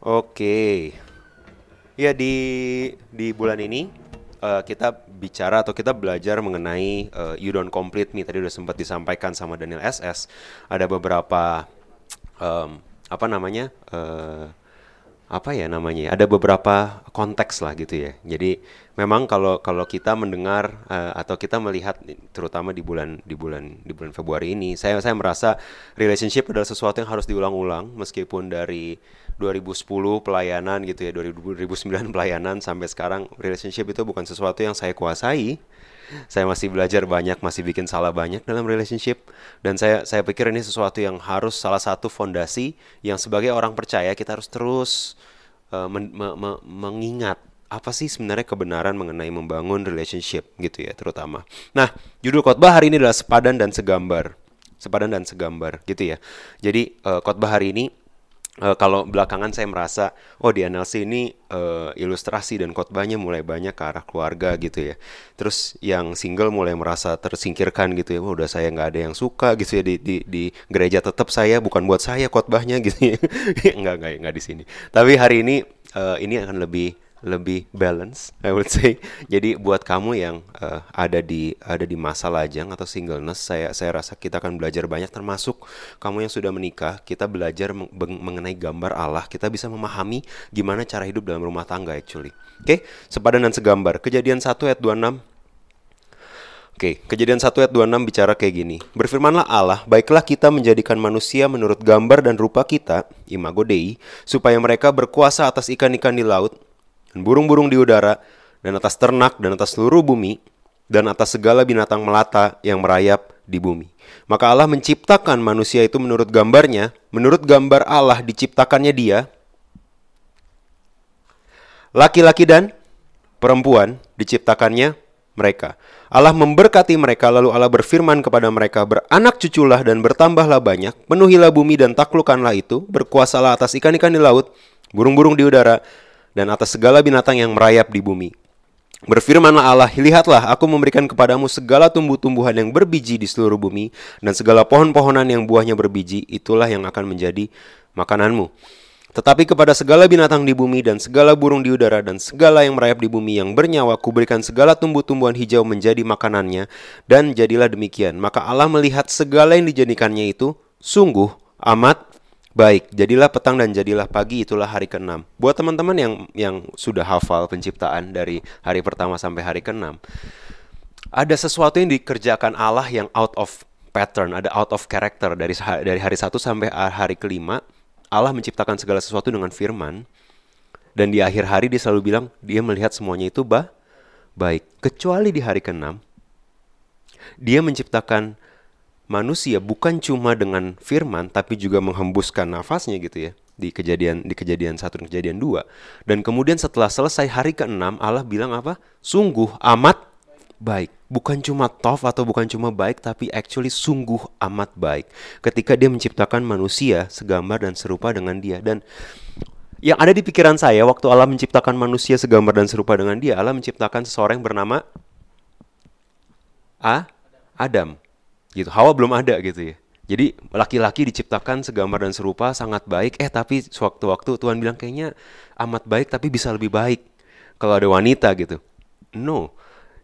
Oke. Ya di di bulan ini uh, kita bicara atau kita belajar mengenai uh, You Don't Complete Me tadi udah sempat disampaikan sama Daniel SS. Ada beberapa um, apa namanya? Uh, apa ya namanya? Ada beberapa konteks lah gitu ya. Jadi memang kalau kalau kita mendengar uh, atau kita melihat terutama di bulan di bulan di bulan Februari ini, saya saya merasa relationship adalah sesuatu yang harus diulang-ulang meskipun dari 2010 pelayanan gitu ya 2009 pelayanan sampai sekarang relationship itu bukan sesuatu yang saya kuasai saya masih belajar banyak masih bikin salah banyak dalam relationship dan saya saya pikir ini sesuatu yang harus salah satu fondasi yang sebagai orang percaya kita harus terus uh, men, me, me, mengingat apa sih sebenarnya kebenaran mengenai membangun relationship gitu ya terutama. Nah, judul khotbah hari ini adalah sepadan dan segambar. Sepadan dan segambar gitu ya. Jadi uh, khotbah hari ini uh, kalau belakangan saya merasa oh di NLC ini uh, ilustrasi dan khotbahnya mulai banyak ke arah keluarga gitu ya. Terus yang single mulai merasa tersingkirkan gitu ya. Oh, udah saya nggak ada yang suka gitu ya di di, di gereja tetap saya bukan buat saya khotbahnya gitu ya. nggak nggak nggak di sini. Tapi hari ini uh, ini akan lebih lebih balance, I would say. Jadi buat kamu yang uh, ada di ada di masa lajang atau singleness, saya saya rasa kita akan belajar banyak termasuk kamu yang sudah menikah, kita belajar meng mengenai gambar Allah, kita bisa memahami gimana cara hidup dalam rumah tangga actually. Oke, okay? sepadan dan segambar. Kejadian 1 ayat 26 Oke, kejadian 1 ayat 26 bicara kayak gini. Berfirmanlah Allah, baiklah kita menjadikan manusia menurut gambar dan rupa kita, imago Dei, supaya mereka berkuasa atas ikan-ikan di laut, dan burung-burung di udara, dan atas ternak, dan atas seluruh bumi, dan atas segala binatang melata yang merayap di bumi. Maka Allah menciptakan manusia itu menurut gambarnya, menurut gambar Allah diciptakannya dia, laki-laki dan perempuan diciptakannya mereka. Allah memberkati mereka lalu Allah berfirman kepada mereka beranak cuculah dan bertambahlah banyak penuhilah bumi dan taklukkanlah itu berkuasalah atas ikan-ikan di laut burung-burung di udara dan atas segala binatang yang merayap di bumi. Berfirmanlah Allah, lihatlah aku memberikan kepadamu segala tumbuh-tumbuhan yang berbiji di seluruh bumi, dan segala pohon-pohonan yang buahnya berbiji, itulah yang akan menjadi makananmu. Tetapi kepada segala binatang di bumi dan segala burung di udara dan segala yang merayap di bumi yang bernyawa kuberikan segala tumbuh-tumbuhan hijau menjadi makanannya dan jadilah demikian. Maka Allah melihat segala yang dijadikannya itu sungguh amat Baik, jadilah petang dan jadilah pagi itulah hari ke-6. Buat teman-teman yang yang sudah hafal penciptaan dari hari pertama sampai hari ke-6, ada sesuatu yang dikerjakan Allah yang out of pattern, ada out of character dari dari hari satu sampai hari kelima. Allah menciptakan segala sesuatu dengan firman dan di akhir hari dia selalu bilang dia melihat semuanya itu bah baik kecuali di hari ke-6 dia menciptakan manusia bukan cuma dengan firman tapi juga menghembuskan nafasnya gitu ya di kejadian di kejadian satu dan kejadian dua. Dan kemudian setelah selesai hari keenam Allah bilang apa? Sungguh amat baik. Bukan cuma tof atau bukan cuma baik tapi actually sungguh amat baik. Ketika dia menciptakan manusia segambar dan serupa dengan dia. Dan yang ada di pikiran saya waktu Allah menciptakan manusia segambar dan serupa dengan dia Allah menciptakan seseorang yang bernama A? Adam gitu. Hawa belum ada gitu ya. Jadi laki-laki diciptakan segambar dan serupa sangat baik. Eh tapi sewaktu-waktu Tuhan bilang kayaknya amat baik tapi bisa lebih baik kalau ada wanita gitu. No.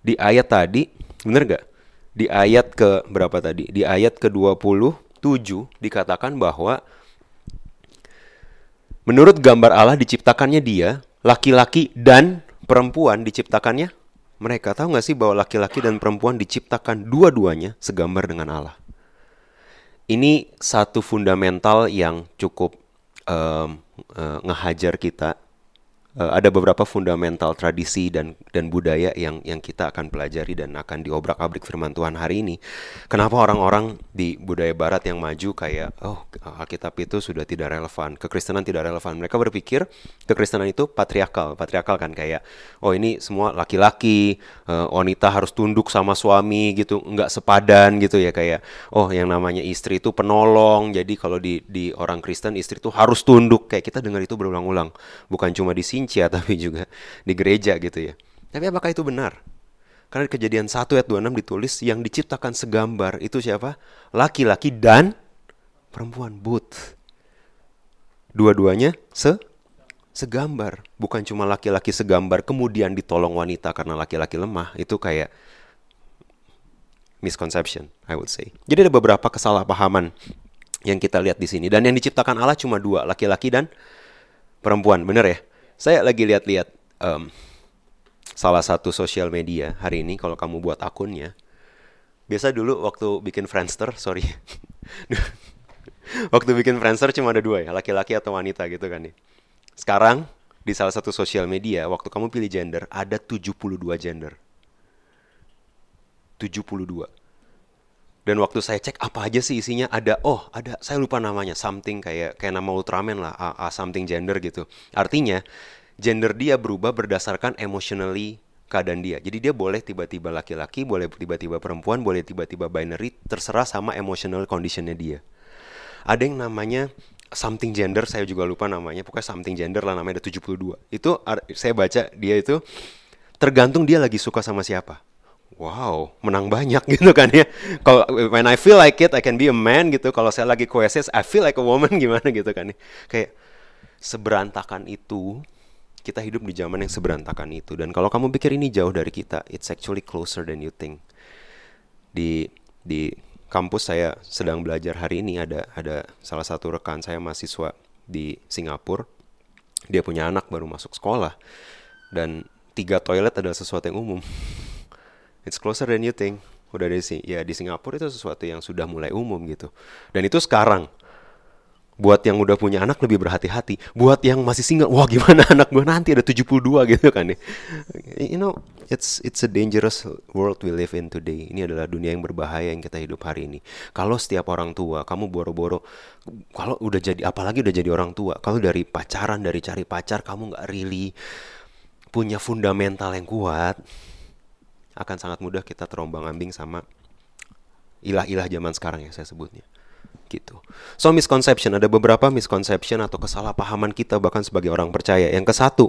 Di ayat tadi bener gak di ayat ke berapa tadi? Di ayat ke 27 dikatakan bahwa menurut gambar Allah diciptakannya dia laki-laki dan perempuan diciptakannya mereka tahu nggak sih bahwa laki-laki dan perempuan diciptakan dua-duanya segambar dengan Allah? Ini satu fundamental yang cukup um, uh, ngehajar kita uh, ada beberapa fundamental tradisi dan dan budaya yang yang kita akan pelajari dan akan diobrak-abrik firman Tuhan hari ini. Kenapa orang-orang di budaya barat yang maju kayak oh Alkitab itu sudah tidak relevan, kekristenan tidak relevan. Mereka berpikir kekristenan itu patriarkal, patriarkal kan kayak oh ini semua laki-laki, uh, wanita harus tunduk sama suami gitu, nggak sepadan gitu ya kayak oh yang namanya istri itu penolong. Jadi kalau di di orang Kristen istri itu harus tunduk kayak kita dengar itu berulang-ulang. Bukan cuma di sini Indonesia tapi juga di gereja gitu ya. Tapi apakah itu benar? Karena kejadian 1 ayat 26 ditulis yang diciptakan segambar itu siapa? Laki-laki dan perempuan but. Dua-duanya se segambar, bukan cuma laki-laki segambar kemudian ditolong wanita karena laki-laki lemah. Itu kayak misconception, I would say. Jadi ada beberapa kesalahpahaman yang kita lihat di sini dan yang diciptakan Allah cuma dua, laki-laki dan perempuan, bener ya? Saya lagi lihat-lihat um, salah satu sosial media hari ini kalau kamu buat akunnya. Biasa dulu waktu bikin Friendster, sorry. waktu bikin Friendster cuma ada dua ya, laki-laki atau wanita gitu kan ya. Sekarang di salah satu sosial media, waktu kamu pilih gender, ada 72 gender. 72. Dan waktu saya cek apa aja sih isinya ada oh ada saya lupa namanya something kayak kayak nama Ultraman lah a, a something gender gitu. Artinya gender dia berubah berdasarkan emotionally keadaan dia. Jadi dia boleh tiba-tiba laki-laki, boleh tiba-tiba perempuan, boleh tiba-tiba binary, terserah sama emotional conditionnya dia. Ada yang namanya something gender, saya juga lupa namanya, pokoknya something gender lah namanya ada 72. Itu saya baca dia itu tergantung dia lagi suka sama siapa wow menang banyak gitu kan ya. Kalau when I feel like it I can be a man gitu. Kalau saya lagi koesis I feel like a woman gimana gitu kan ya. Kayak seberantakan itu kita hidup di zaman yang seberantakan itu. Dan kalau kamu pikir ini jauh dari kita it's actually closer than you think. Di di kampus saya sedang belajar hari ini ada ada salah satu rekan saya mahasiswa di Singapura. Dia punya anak baru masuk sekolah. Dan tiga toilet adalah sesuatu yang umum It's closer than you think. Udah di sini, ya di Singapura itu sesuatu yang sudah mulai umum gitu. Dan itu sekarang. Buat yang udah punya anak lebih berhati-hati. Buat yang masih single, wah gimana anak gue nanti ada 72 gitu kan ya. You know, it's it's a dangerous world we live in today. Ini adalah dunia yang berbahaya yang kita hidup hari ini. Kalau setiap orang tua, kamu boro-boro, kalau udah jadi, apalagi udah jadi orang tua, kalau dari pacaran, dari cari pacar, kamu nggak really punya fundamental yang kuat, akan sangat mudah kita terombang-ambing sama ilah-ilah zaman sekarang ya saya sebutnya gitu. So misconception ada beberapa misconception atau kesalahpahaman kita bahkan sebagai orang percaya. Yang ke satu,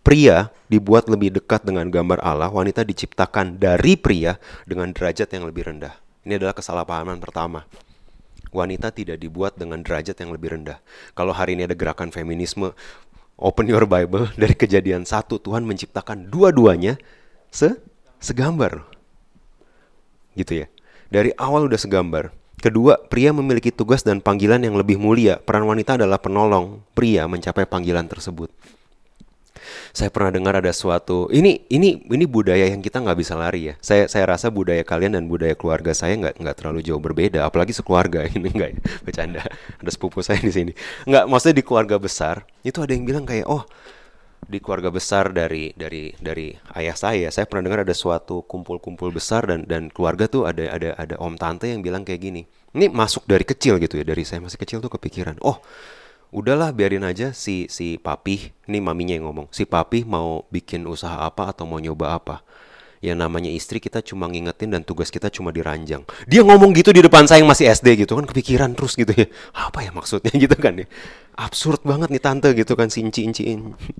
pria dibuat lebih dekat dengan gambar Allah, wanita diciptakan dari pria dengan derajat yang lebih rendah. Ini adalah kesalahpahaman pertama. Wanita tidak dibuat dengan derajat yang lebih rendah. Kalau hari ini ada gerakan feminisme, open your Bible dari kejadian satu Tuhan menciptakan dua-duanya se segambar. Gitu ya. Dari awal udah segambar. Kedua, pria memiliki tugas dan panggilan yang lebih mulia. Peran wanita adalah penolong pria mencapai panggilan tersebut. Saya pernah dengar ada suatu ini ini ini budaya yang kita nggak bisa lari ya. Saya saya rasa budaya kalian dan budaya keluarga saya nggak nggak terlalu jauh berbeda. Apalagi sekeluarga ini enggak ya bercanda. Ada sepupu saya di sini. Nggak maksudnya di keluarga besar itu ada yang bilang kayak oh di keluarga besar dari dari dari ayah saya. Saya pernah dengar ada suatu kumpul-kumpul besar dan dan keluarga tuh ada ada ada om tante yang bilang kayak gini ini masuk dari kecil gitu ya dari saya masih kecil tuh kepikiran oh udahlah biarin aja si si papi ini maminya yang ngomong si papi mau bikin usaha apa atau mau nyoba apa yang namanya istri kita cuma ngingetin dan tugas kita cuma diranjang. Dia ngomong gitu di depan saya yang masih SD gitu kan kepikiran terus gitu ya. Apa ya maksudnya gitu kan ya. Absurd banget nih tante gitu kan si inci-inci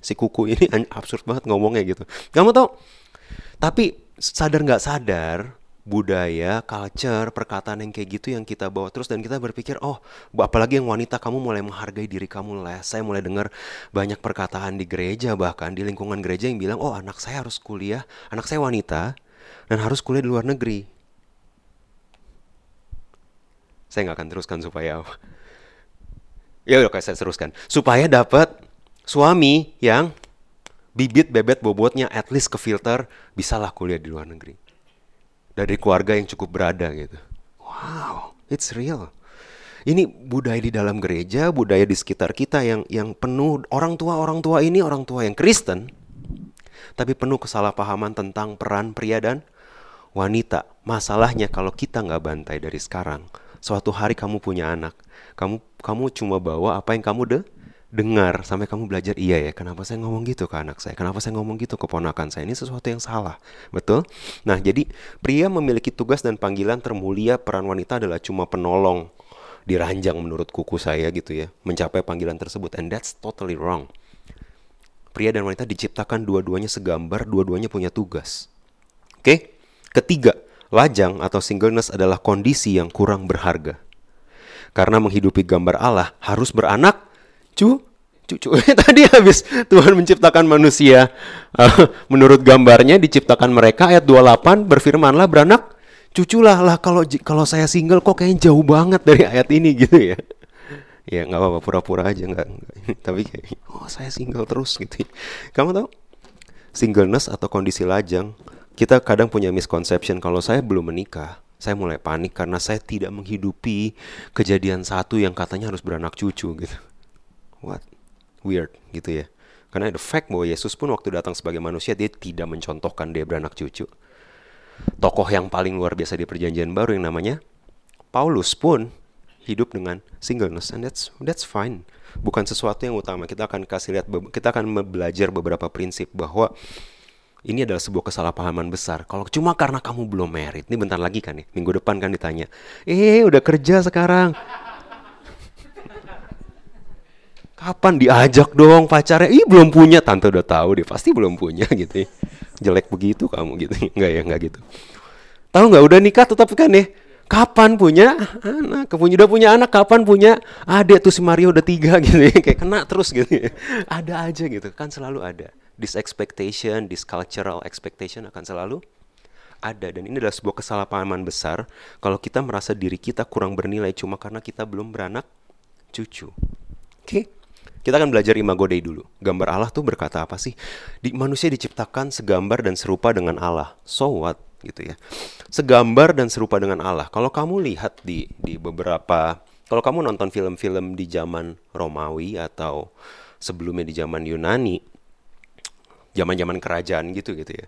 si kuku ini absurd banget ngomongnya gitu. Kamu tau? Tapi sadar nggak sadar budaya, culture, perkataan yang kayak gitu yang kita bawa terus dan kita berpikir, oh, apalagi yang wanita kamu mulai menghargai diri kamu lah. Saya mulai dengar banyak perkataan di gereja bahkan di lingkungan gereja yang bilang, oh, anak saya harus kuliah, anak saya wanita dan harus kuliah di luar negeri. Saya nggak akan teruskan supaya Ya udah saya teruskan. Supaya dapat suami yang bibit bebet bobotnya at least ke filter bisalah kuliah di luar negeri dari keluarga yang cukup berada gitu. Wow, it's real. Ini budaya di dalam gereja, budaya di sekitar kita yang yang penuh orang tua orang tua ini orang tua yang Kristen, tapi penuh kesalahpahaman tentang peran pria dan wanita. Masalahnya kalau kita nggak bantai dari sekarang, suatu hari kamu punya anak, kamu kamu cuma bawa apa yang kamu de dengar sampai kamu belajar iya ya kenapa saya ngomong gitu ke anak saya? Kenapa saya ngomong gitu ke ponakan saya? Ini sesuatu yang salah. Betul? Nah jadi pria memiliki tugas dan panggilan termulia peran wanita adalah cuma penolong diranjang menurut kuku saya gitu ya mencapai panggilan tersebut and that's totally wrong. Pria dan wanita diciptakan dua-duanya segambar dua-duanya punya tugas. Oke? Okay? ketiga lajang atau singleness adalah kondisi yang kurang berharga. Karena menghidupi gambar Allah harus beranak cu? Cucu tadi habis Tuhan menciptakan manusia. Uh, menurut gambarnya diciptakan mereka ayat 28 berfirmanlah beranak cuculah lah kalau kalau saya single kok kayaknya jauh banget dari ayat ini gitu ya. Ya nggak apa-apa pura-pura aja nggak tapi oh saya single terus gitu. Kamu tahu? Singleness atau kondisi lajang kita kadang punya misconception kalau saya belum menikah saya mulai panik karena saya tidak menghidupi kejadian satu yang katanya harus beranak cucu gitu what? Weird gitu ya. Karena the fact bahwa Yesus pun waktu datang sebagai manusia dia tidak mencontohkan dia beranak cucu. Tokoh yang paling luar biasa di perjanjian baru yang namanya Paulus pun hidup dengan singleness and that's that's fine. Bukan sesuatu yang utama. Kita akan kasih lihat kita akan belajar beberapa prinsip bahwa ini adalah sebuah kesalahpahaman besar. Kalau cuma karena kamu belum merit, ini bentar lagi kan ya, minggu depan kan ditanya, eh udah kerja sekarang, kapan diajak dong pacarnya? Ih belum punya. Tante udah tahu deh pasti belum punya gitu ya. jelek begitu kamu gitu. Nggak ya nggak gitu. Tahu nggak udah nikah tetap kan ya? Kapan punya? Anak punya udah punya anak kapan punya? Adik tuh si Mario udah tiga gitu ya kayak kena terus gitu ya. ada aja gitu kan selalu ada. This expectation this cultural expectation akan selalu ada. Dan ini adalah sebuah kesalahpahaman besar kalau kita merasa diri kita kurang bernilai cuma karena kita belum beranak cucu. Oke? okay? Kita akan belajar imago Dei dulu. Gambar Allah tuh berkata apa sih? Di, manusia diciptakan segambar dan serupa dengan Allah. So what? gitu ya. Segambar dan serupa dengan Allah. Kalau kamu lihat di di beberapa kalau kamu nonton film-film di zaman Romawi atau sebelumnya di zaman Yunani, zaman-zaman kerajaan gitu gitu ya.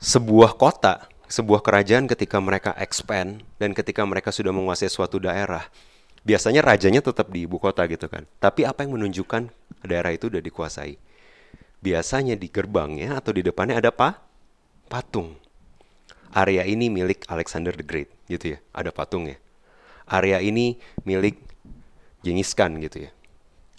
Sebuah kota, sebuah kerajaan ketika mereka expand dan ketika mereka sudah menguasai suatu daerah, biasanya rajanya tetap di ibu kota gitu kan. Tapi apa yang menunjukkan daerah itu udah dikuasai? Biasanya di gerbangnya atau di depannya ada apa? Patung. Area ini milik Alexander the Great gitu ya. Ada patungnya. Area ini milik Genghis Khan gitu ya.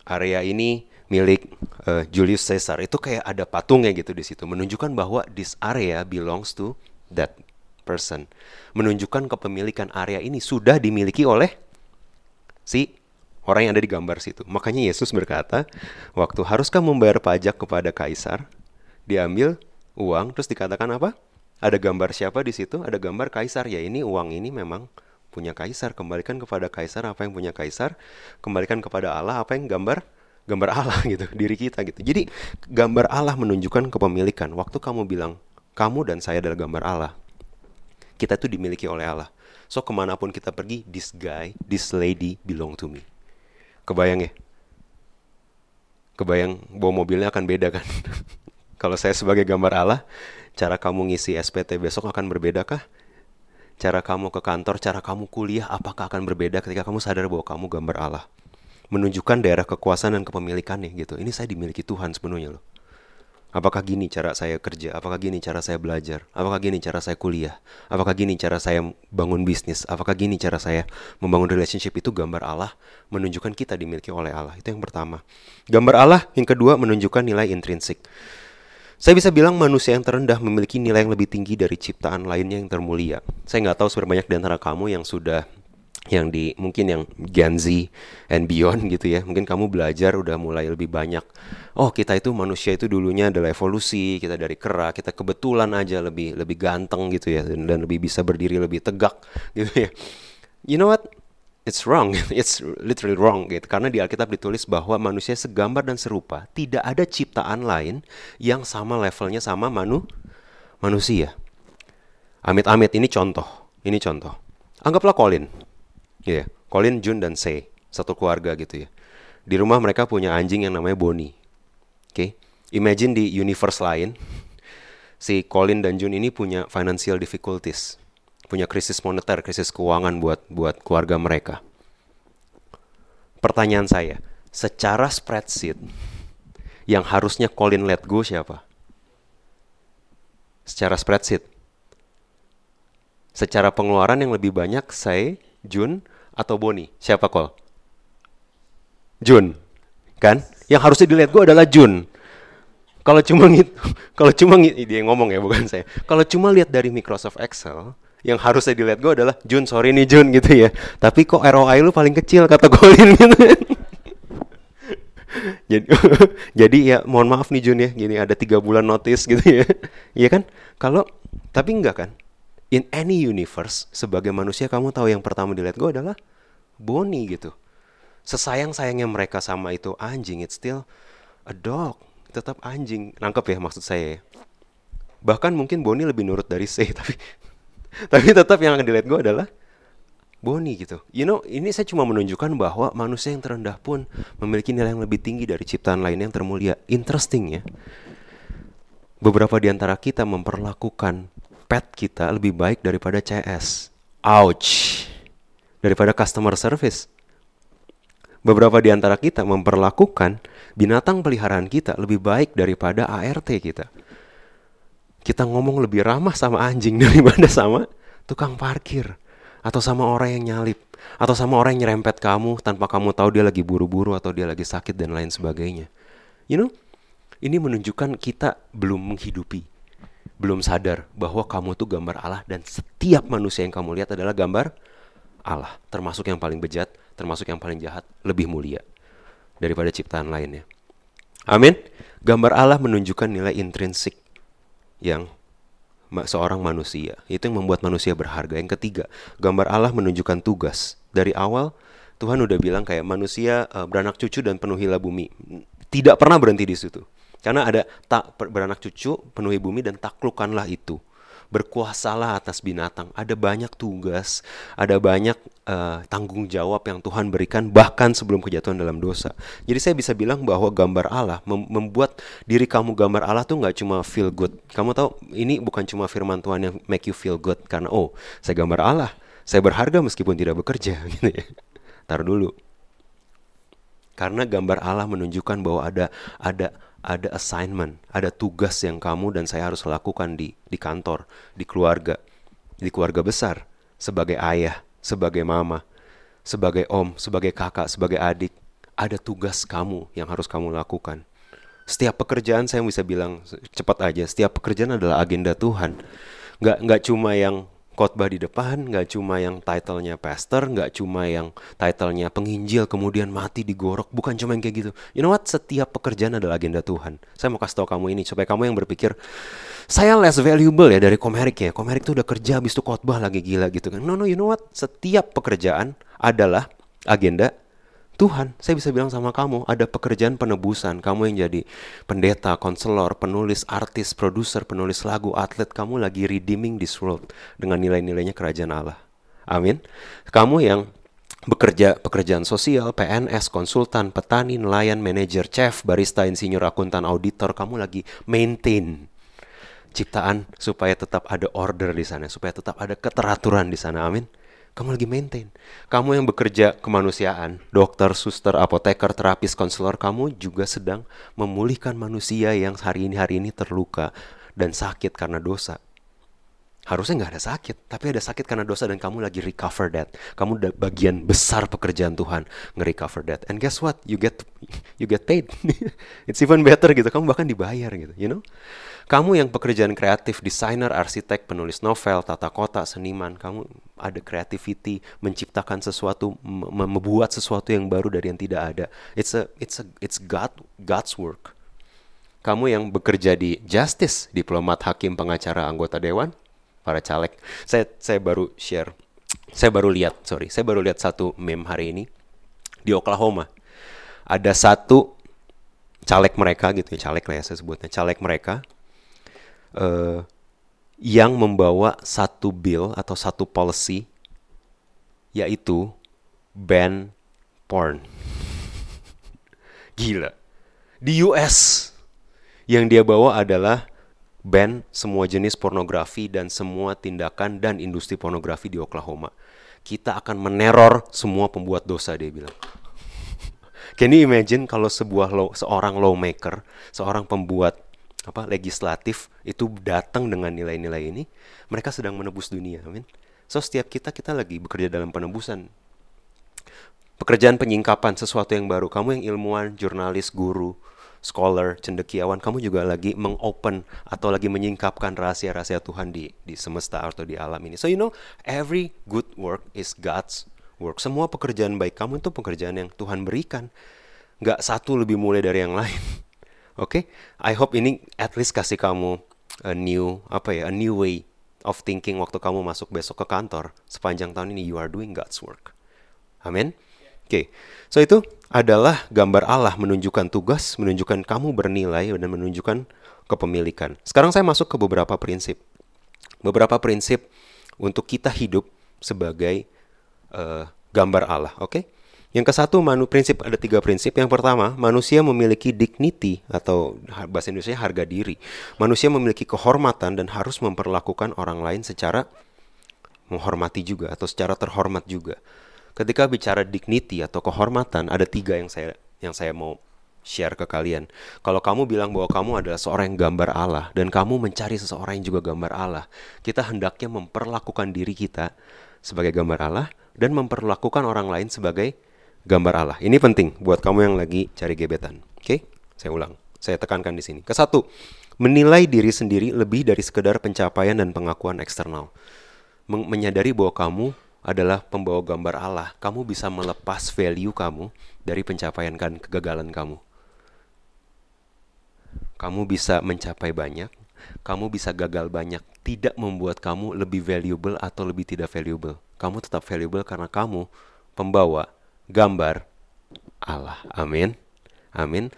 Area ini milik uh, Julius Caesar. Itu kayak ada patungnya gitu di situ menunjukkan bahwa this area belongs to that person. Menunjukkan kepemilikan area ini sudah dimiliki oleh si orang yang ada di gambar situ. Makanya Yesus berkata, waktu haruskah membayar pajak kepada kaisar? Diambil uang terus dikatakan apa? Ada gambar siapa di situ? Ada gambar kaisar. Ya ini uang ini memang punya kaisar. Kembalikan kepada kaisar apa yang punya kaisar. Kembalikan kepada Allah apa yang gambar gambar Allah gitu, diri kita gitu. Jadi gambar Allah menunjukkan kepemilikan. Waktu kamu bilang kamu dan saya adalah gambar Allah, kita itu dimiliki oleh Allah. So ke mana pun kita pergi, this guy, this lady belong to me. Kebayang ya? Kebayang bawa mobilnya akan beda kan? Kalau saya sebagai gambar Allah, cara kamu ngisi SPT besok akan berbeda kah? Cara kamu ke kantor, cara kamu kuliah, apakah akan berbeda ketika kamu sadar bahwa kamu gambar Allah? Menunjukkan daerah kekuasaan dan kepemilikannya gitu. Ini saya dimiliki Tuhan sepenuhnya loh. Apakah gini cara saya kerja? Apakah gini cara saya belajar? Apakah gini cara saya kuliah? Apakah gini cara saya bangun bisnis? Apakah gini cara saya membangun relationship itu gambar Allah menunjukkan kita dimiliki oleh Allah. Itu yang pertama. Gambar Allah yang kedua menunjukkan nilai intrinsik. Saya bisa bilang manusia yang terendah memiliki nilai yang lebih tinggi dari ciptaan lainnya yang termulia. Saya nggak tahu seberapa banyak di antara kamu yang sudah yang di mungkin yang Gen Z and beyond gitu ya. Mungkin kamu belajar udah mulai lebih banyak oh kita itu manusia itu dulunya adalah evolusi kita dari kera kita kebetulan aja lebih lebih ganteng gitu ya dan, dan lebih bisa berdiri lebih tegak gitu ya. You know what? It's wrong. It's literally wrong gitu. Karena di Alkitab ditulis bahwa manusia segambar dan serupa tidak ada ciptaan lain yang sama levelnya sama manu manusia. Amit-amit ini contoh. Ini contoh. Anggaplah Colin Ya, yeah. Colin, Jun dan Sei, satu keluarga gitu ya. Di rumah mereka punya anjing yang namanya Bonnie. Oke. Okay? Imagine di universe lain si Colin dan Jun ini punya financial difficulties, punya krisis moneter, krisis keuangan buat buat keluarga mereka. Pertanyaan saya, secara spreadsheet yang harusnya Colin let go siapa? Secara spreadsheet. Secara pengeluaran yang lebih banyak saya, Jun, atau Boni? Siapa kol? Jun, kan? Yang harusnya dilihat gue adalah Jun. Kalau cuma ngit, kalau cuma ngit, dia ngomong ya bukan saya. Kalau cuma lihat dari Microsoft Excel, yang harusnya dilihat gue adalah Jun, sorry nih Jun gitu ya. Tapi kok ROI lu paling kecil kata Colin gitu. jadi, jadi ya mohon maaf nih Jun ya, gini ada tiga bulan notice gitu ya. Iya kan? Kalau tapi enggak kan? In any universe sebagai manusia kamu tahu yang pertama dilihat gue adalah Bonnie gitu. Sesayang-sayangnya mereka sama itu anjing, it's still a dog. Tetap anjing. Nangkep ya maksud saya. Bahkan mungkin Bonnie lebih nurut dari C, tapi tapi tetap yang akan dilihat gue adalah Bonnie gitu. You know, ini saya cuma menunjukkan bahwa manusia yang terendah pun memiliki nilai yang lebih tinggi dari ciptaan lain yang termulia. Interesting ya. Beberapa di antara kita memperlakukan pet kita lebih baik daripada CS. Ouch. Daripada customer service. Beberapa di antara kita memperlakukan binatang peliharaan kita lebih baik daripada ART kita. Kita ngomong lebih ramah sama anjing daripada sama tukang parkir atau sama orang yang nyalip atau sama orang yang nyerempet kamu tanpa kamu tahu dia lagi buru-buru atau dia lagi sakit dan lain sebagainya. You know, ini menunjukkan kita belum menghidupi belum sadar bahwa kamu tuh gambar Allah dan setiap manusia yang kamu lihat adalah gambar Allah, termasuk yang paling bejat, termasuk yang paling jahat, lebih mulia daripada ciptaan lainnya. Amin. Gambar Allah menunjukkan nilai intrinsik yang seorang manusia. Itu yang membuat manusia berharga. Yang ketiga, gambar Allah menunjukkan tugas. Dari awal Tuhan udah bilang kayak manusia uh, beranak cucu dan penuhilah bumi. Tidak pernah berhenti di situ. Karena ada tak beranak cucu, penuhi bumi dan taklukkanlah itu. Berkuasalah atas binatang. Ada banyak tugas, ada banyak uh, tanggung jawab yang Tuhan berikan bahkan sebelum kejatuhan dalam dosa. Jadi saya bisa bilang bahwa gambar Allah mem membuat diri kamu gambar Allah tuh nggak cuma feel good. Kamu tahu ini bukan cuma firman Tuhan yang make you feel good karena oh saya gambar Allah, saya berharga meskipun tidak bekerja gitu ya. Tar dulu. Karena gambar Allah menunjukkan bahwa ada ada ada assignment, ada tugas yang kamu dan saya harus lakukan di di kantor, di keluarga, di keluarga besar, sebagai ayah, sebagai mama, sebagai om, sebagai kakak, sebagai adik, ada tugas kamu yang harus kamu lakukan. Setiap pekerjaan saya bisa bilang cepat aja, setiap pekerjaan adalah agenda Tuhan. Nggak nggak cuma yang khotbah di depan nggak cuma yang titlenya pastor, nggak cuma yang titlenya penginjil kemudian mati digorok, bukan cuma yang kayak gitu. You know what? Setiap pekerjaan adalah agenda Tuhan. Saya mau kasih tau kamu ini supaya kamu yang berpikir saya less valuable ya dari Komerik ya. Komerik tuh udah kerja habis itu khotbah lagi gila gitu kan. No no, you know what? Setiap pekerjaan adalah agenda Tuhan, saya bisa bilang sama kamu, ada pekerjaan penebusan. Kamu yang jadi pendeta, konselor, penulis, artis, produser, penulis lagu, atlet, kamu lagi redeeming this world dengan nilai-nilainya kerajaan Allah. Amin. Kamu yang bekerja pekerjaan sosial, PNS, konsultan, petani, nelayan, manajer, chef, barista, insinyur, akuntan, auditor, kamu lagi maintain ciptaan supaya tetap ada order di sana, supaya tetap ada keteraturan di sana. Amin. Kamu lagi maintain. Kamu yang bekerja kemanusiaan, dokter, suster, apoteker, terapis, konselor, kamu juga sedang memulihkan manusia yang hari ini hari ini terluka dan sakit karena dosa. Harusnya nggak ada sakit, tapi ada sakit karena dosa dan kamu lagi recover that. Kamu udah bagian besar pekerjaan Tuhan nge-recover that. And guess what? You get you get paid. It's even better gitu. Kamu bahkan dibayar gitu, you know? Kamu yang pekerjaan kreatif, desainer, arsitek, penulis novel, tata kota, seniman, kamu ada creativity, menciptakan sesuatu, membuat sesuatu yang baru dari yang tidak ada. It's a it's a it's God God's work. Kamu yang bekerja di justice, diplomat, hakim, pengacara, anggota dewan, para caleg. Saya saya baru share, saya baru lihat, sorry, saya baru lihat satu meme hari ini di Oklahoma. Ada satu caleg mereka gitu ya, caleg lah ya saya sebutnya, caleg mereka uh, yang membawa satu bill atau satu policy yaitu ban porn. Gila. Di US yang dia bawa adalah ban semua jenis pornografi dan semua tindakan dan industri pornografi di Oklahoma. Kita akan meneror semua pembuat dosa dia bilang. Can you imagine kalau sebuah law, seorang lawmaker, seorang pembuat apa legislatif itu datang dengan nilai-nilai ini, mereka sedang menebus dunia, amin. So setiap kita kita lagi bekerja dalam penebusan. Pekerjaan penyingkapan sesuatu yang baru. Kamu yang ilmuwan, jurnalis, guru, scholar, cendekiawan, kamu juga lagi mengopen atau lagi menyingkapkan rahasia-rahasia Tuhan di di semesta atau di alam ini. So you know, every good work is God's work. Semua pekerjaan baik kamu itu pekerjaan yang Tuhan berikan. Gak satu lebih mulia dari yang lain. Oke, okay? I hope ini at least kasih kamu a new apa ya, a new way of thinking waktu kamu masuk besok ke kantor. Sepanjang tahun ini you are doing God's work. Amin. Oke, okay. so itu adalah gambar Allah menunjukkan tugas, menunjukkan kamu bernilai dan menunjukkan kepemilikan. Sekarang saya masuk ke beberapa prinsip. Beberapa prinsip untuk kita hidup sebagai uh, gambar Allah, oke? Okay? Yang ke satu, manu prinsip ada tiga prinsip. Yang pertama, manusia memiliki dignity atau bahasa Indonesia harga diri. Manusia memiliki kehormatan dan harus memperlakukan orang lain secara menghormati juga atau secara terhormat juga ketika bicara dignity atau kehormatan ada tiga yang saya yang saya mau share ke kalian. Kalau kamu bilang bahwa kamu adalah seorang yang gambar Allah dan kamu mencari seseorang yang juga gambar Allah, kita hendaknya memperlakukan diri kita sebagai gambar Allah dan memperlakukan orang lain sebagai gambar Allah. Ini penting buat kamu yang lagi cari gebetan. Oke? Okay? Saya ulang. Saya tekankan di sini. Kesatu, menilai diri sendiri lebih dari sekedar pencapaian dan pengakuan eksternal. Men menyadari bahwa kamu adalah pembawa gambar Allah. Kamu bisa melepas value kamu dari pencapaian kan kegagalan kamu. Kamu bisa mencapai banyak, kamu bisa gagal banyak, tidak membuat kamu lebih valuable atau lebih tidak valuable. Kamu tetap valuable karena kamu pembawa gambar Allah. Amin. Amin.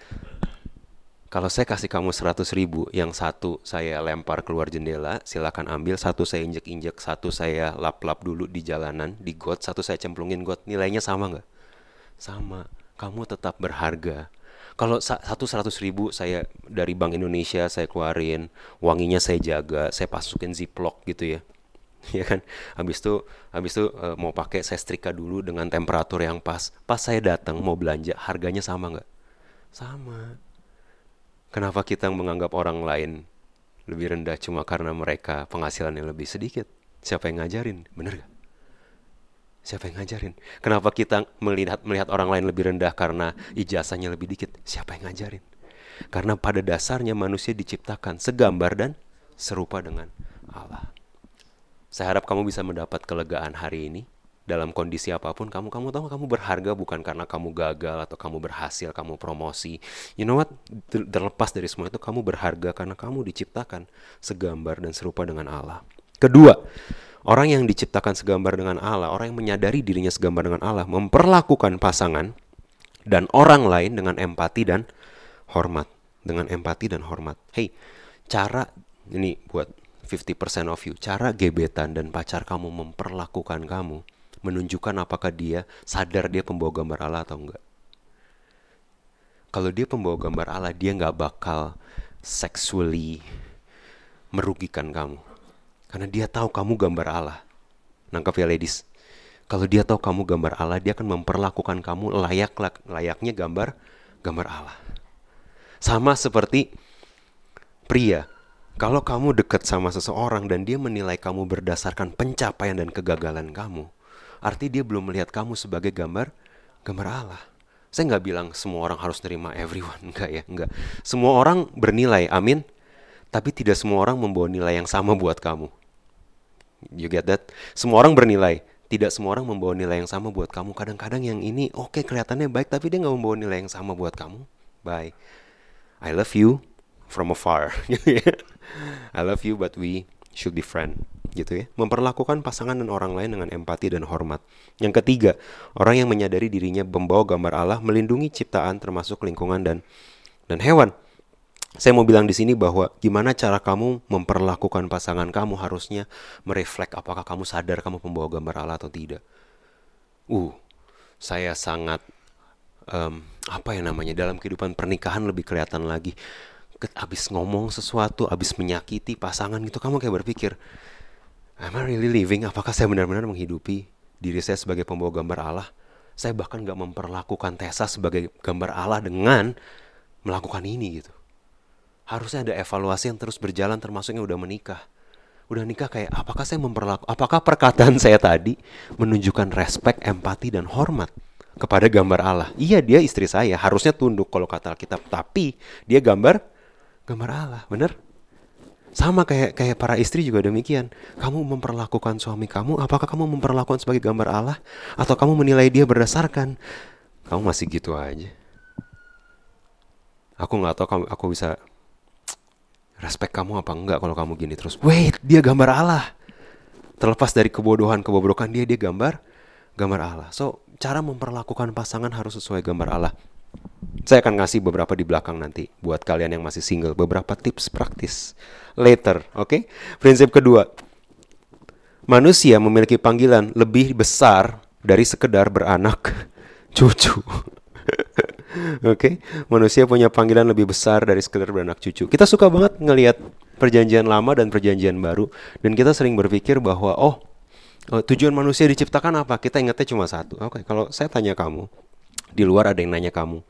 Kalau saya kasih kamu 100 ribu, yang satu saya lempar keluar jendela, silakan ambil. Satu saya injek-injek, satu saya lap-lap dulu di jalanan, di got, satu saya cemplungin got. Nilainya sama nggak? Sama. Kamu tetap berharga. Kalau satu seratus ribu saya dari Bank Indonesia saya keluarin, wanginya saya jaga, saya pasukin ziplock gitu ya, ya kan. Habis itu, habis itu uh, mau pakai saya setrika dulu dengan temperatur yang pas. Pas saya datang mau belanja, harganya sama nggak? Sama Kenapa kita menganggap orang lain lebih rendah cuma karena mereka penghasilannya lebih sedikit? Siapa yang ngajarin? Bener gak? Siapa yang ngajarin? Kenapa kita melihat melihat orang lain lebih rendah karena ijazahnya lebih dikit? Siapa yang ngajarin? Karena pada dasarnya manusia diciptakan segambar dan serupa dengan Allah. Saya harap kamu bisa mendapat kelegaan hari ini dalam kondisi apa pun kamu kamu tahu kamu berharga bukan karena kamu gagal atau kamu berhasil kamu promosi. You know what? Terlepas dari semua itu kamu berharga karena kamu diciptakan segambar dan serupa dengan Allah. Kedua orang yang diciptakan segambar dengan Allah orang yang menyadari dirinya segambar dengan Allah memperlakukan pasangan dan orang lain dengan empati dan hormat. Dengan empati dan hormat. Hey cara ini buat 50% of you cara gebetan dan pacar kamu memperlakukan kamu menunjukkan apakah dia sadar dia pembawa gambar Allah atau enggak. Kalau dia pembawa gambar Allah, dia nggak bakal sexually merugikan kamu. Karena dia tahu kamu gambar Allah. Nangkap ya ladies. Kalau dia tahu kamu gambar Allah, dia akan memperlakukan kamu layak layaknya gambar gambar Allah. Sama seperti pria. Kalau kamu dekat sama seseorang dan dia menilai kamu berdasarkan pencapaian dan kegagalan kamu, Arti dia belum melihat kamu sebagai gambar gambar Allah. Saya nggak bilang semua orang harus nerima everyone, enggak ya, enggak. Semua orang bernilai, amin. Tapi tidak semua orang membawa nilai yang sama buat kamu. You get that? Semua orang bernilai, tidak semua orang membawa nilai yang sama buat kamu. Kadang-kadang yang ini oke okay, kelihatannya baik, tapi dia nggak membawa nilai yang sama buat kamu. Bye. I love you from afar. I love you, but we should be friend gitu ya. Memperlakukan pasangan dan orang lain dengan empati dan hormat. Yang ketiga, orang yang menyadari dirinya membawa gambar Allah melindungi ciptaan termasuk lingkungan dan dan hewan. Saya mau bilang di sini bahwa gimana cara kamu memperlakukan pasangan kamu harusnya mereflek apakah kamu sadar kamu pembawa gambar Allah atau tidak. Uh, saya sangat um, apa ya namanya dalam kehidupan pernikahan lebih kelihatan lagi. Abis ngomong sesuatu, abis menyakiti pasangan gitu, kamu kayak berpikir, Am I really living? Apakah saya benar-benar menghidupi diri saya sebagai pembawa gambar Allah? Saya bahkan gak memperlakukan Tessa sebagai gambar Allah dengan melakukan ini gitu. Harusnya ada evaluasi yang terus berjalan termasuknya udah menikah. Udah nikah kayak apakah saya memperlaku apakah perkataan saya tadi menunjukkan respect, empati dan hormat kepada gambar Allah. Iya dia istri saya, harusnya tunduk kalau kata Alkitab, tapi dia gambar gambar Allah, bener? Sama kayak kayak para istri juga demikian. Kamu memperlakukan suami kamu, apakah kamu memperlakukan sebagai gambar Allah atau kamu menilai dia berdasarkan kamu masih gitu aja. Aku nggak tahu kamu aku bisa respect kamu apa enggak kalau kamu gini terus. Wait, dia gambar Allah. Terlepas dari kebodohan kebobrokan dia, dia gambar gambar Allah. So, cara memperlakukan pasangan harus sesuai gambar Allah. Saya akan ngasih beberapa di belakang nanti buat kalian yang masih single, beberapa tips praktis later, oke? Okay? Prinsip kedua, manusia memiliki panggilan lebih besar dari sekedar beranak cucu. Oke, okay? manusia punya panggilan lebih besar dari sekedar beranak cucu. Kita suka banget ngelihat perjanjian lama dan perjanjian baru, dan kita sering berpikir bahwa oh, oh tujuan manusia diciptakan apa? Kita ingatnya cuma satu. Oke, okay, kalau saya tanya kamu, di luar ada yang nanya kamu.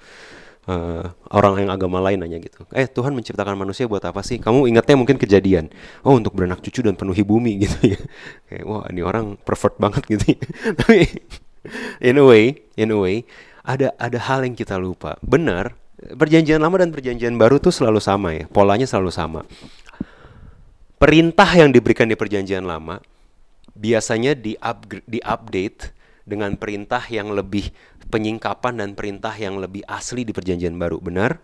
Uh, orang yang agama lain nanya gitu. Eh Tuhan menciptakan manusia buat apa sih? Kamu ingatnya mungkin kejadian. Oh untuk beranak cucu dan penuhi bumi gitu ya. Kayak wah ini orang pervert banget gitu ya. tapi in a way in a way ada ada hal yang kita lupa. Benar perjanjian lama dan perjanjian baru tuh selalu sama ya. Polanya selalu sama. Perintah yang diberikan di perjanjian lama biasanya di upgrade di update dengan perintah yang lebih penyingkapan dan perintah yang lebih asli di perjanjian baru. Benar?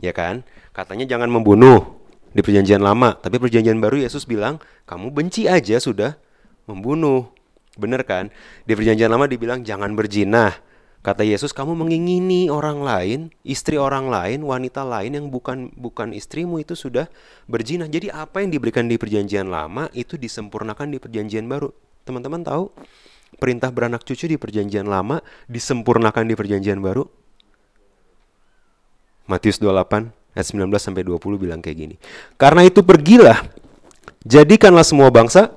Ya kan? Katanya jangan membunuh di perjanjian lama, tapi perjanjian baru Yesus bilang, kamu benci aja sudah membunuh. Benar kan? Di perjanjian lama dibilang jangan berjinah. Kata Yesus, kamu mengingini orang lain, istri orang lain, wanita lain yang bukan bukan istrimu itu sudah berjinah. Jadi apa yang diberikan di perjanjian lama itu disempurnakan di perjanjian baru. Teman-teman tahu? Perintah beranak cucu di perjanjian lama disempurnakan di perjanjian baru? Matius 28 ayat 19 sampai 20 bilang kayak gini. Karena itu pergilah, jadikanlah semua bangsa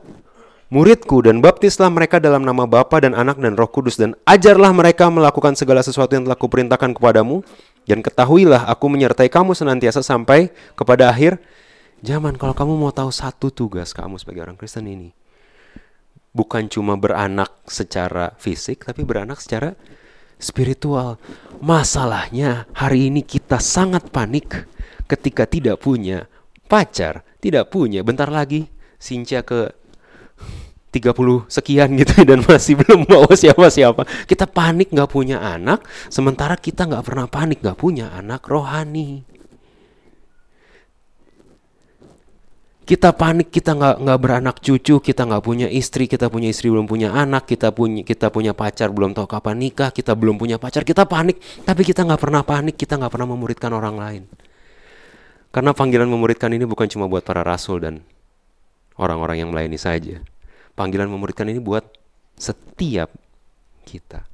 muridku dan baptislah mereka dalam nama Bapa dan Anak dan Roh Kudus dan ajarlah mereka melakukan segala sesuatu yang telah kuperintahkan kepadamu dan ketahuilah aku menyertai kamu senantiasa sampai kepada akhir zaman. Kalau kamu mau tahu satu tugas kamu sebagai orang Kristen ini, bukan cuma beranak secara fisik, tapi beranak secara spiritual. Masalahnya hari ini kita sangat panik ketika tidak punya pacar, tidak punya. Bentar lagi Sinca ke 30 sekian gitu dan masih belum bawa siapa-siapa. Kita panik nggak punya anak, sementara kita nggak pernah panik nggak punya anak rohani. Kita panik kita nggak nggak beranak cucu kita nggak punya istri kita punya istri belum punya anak kita punya kita punya pacar belum tahu kapan nikah kita belum punya pacar kita panik. Tapi kita nggak pernah panik kita nggak pernah memuridkan orang lain. Karena panggilan memuridkan ini bukan cuma buat para rasul dan orang-orang yang melayani saja. Panggilan memuridkan ini buat setiap kita.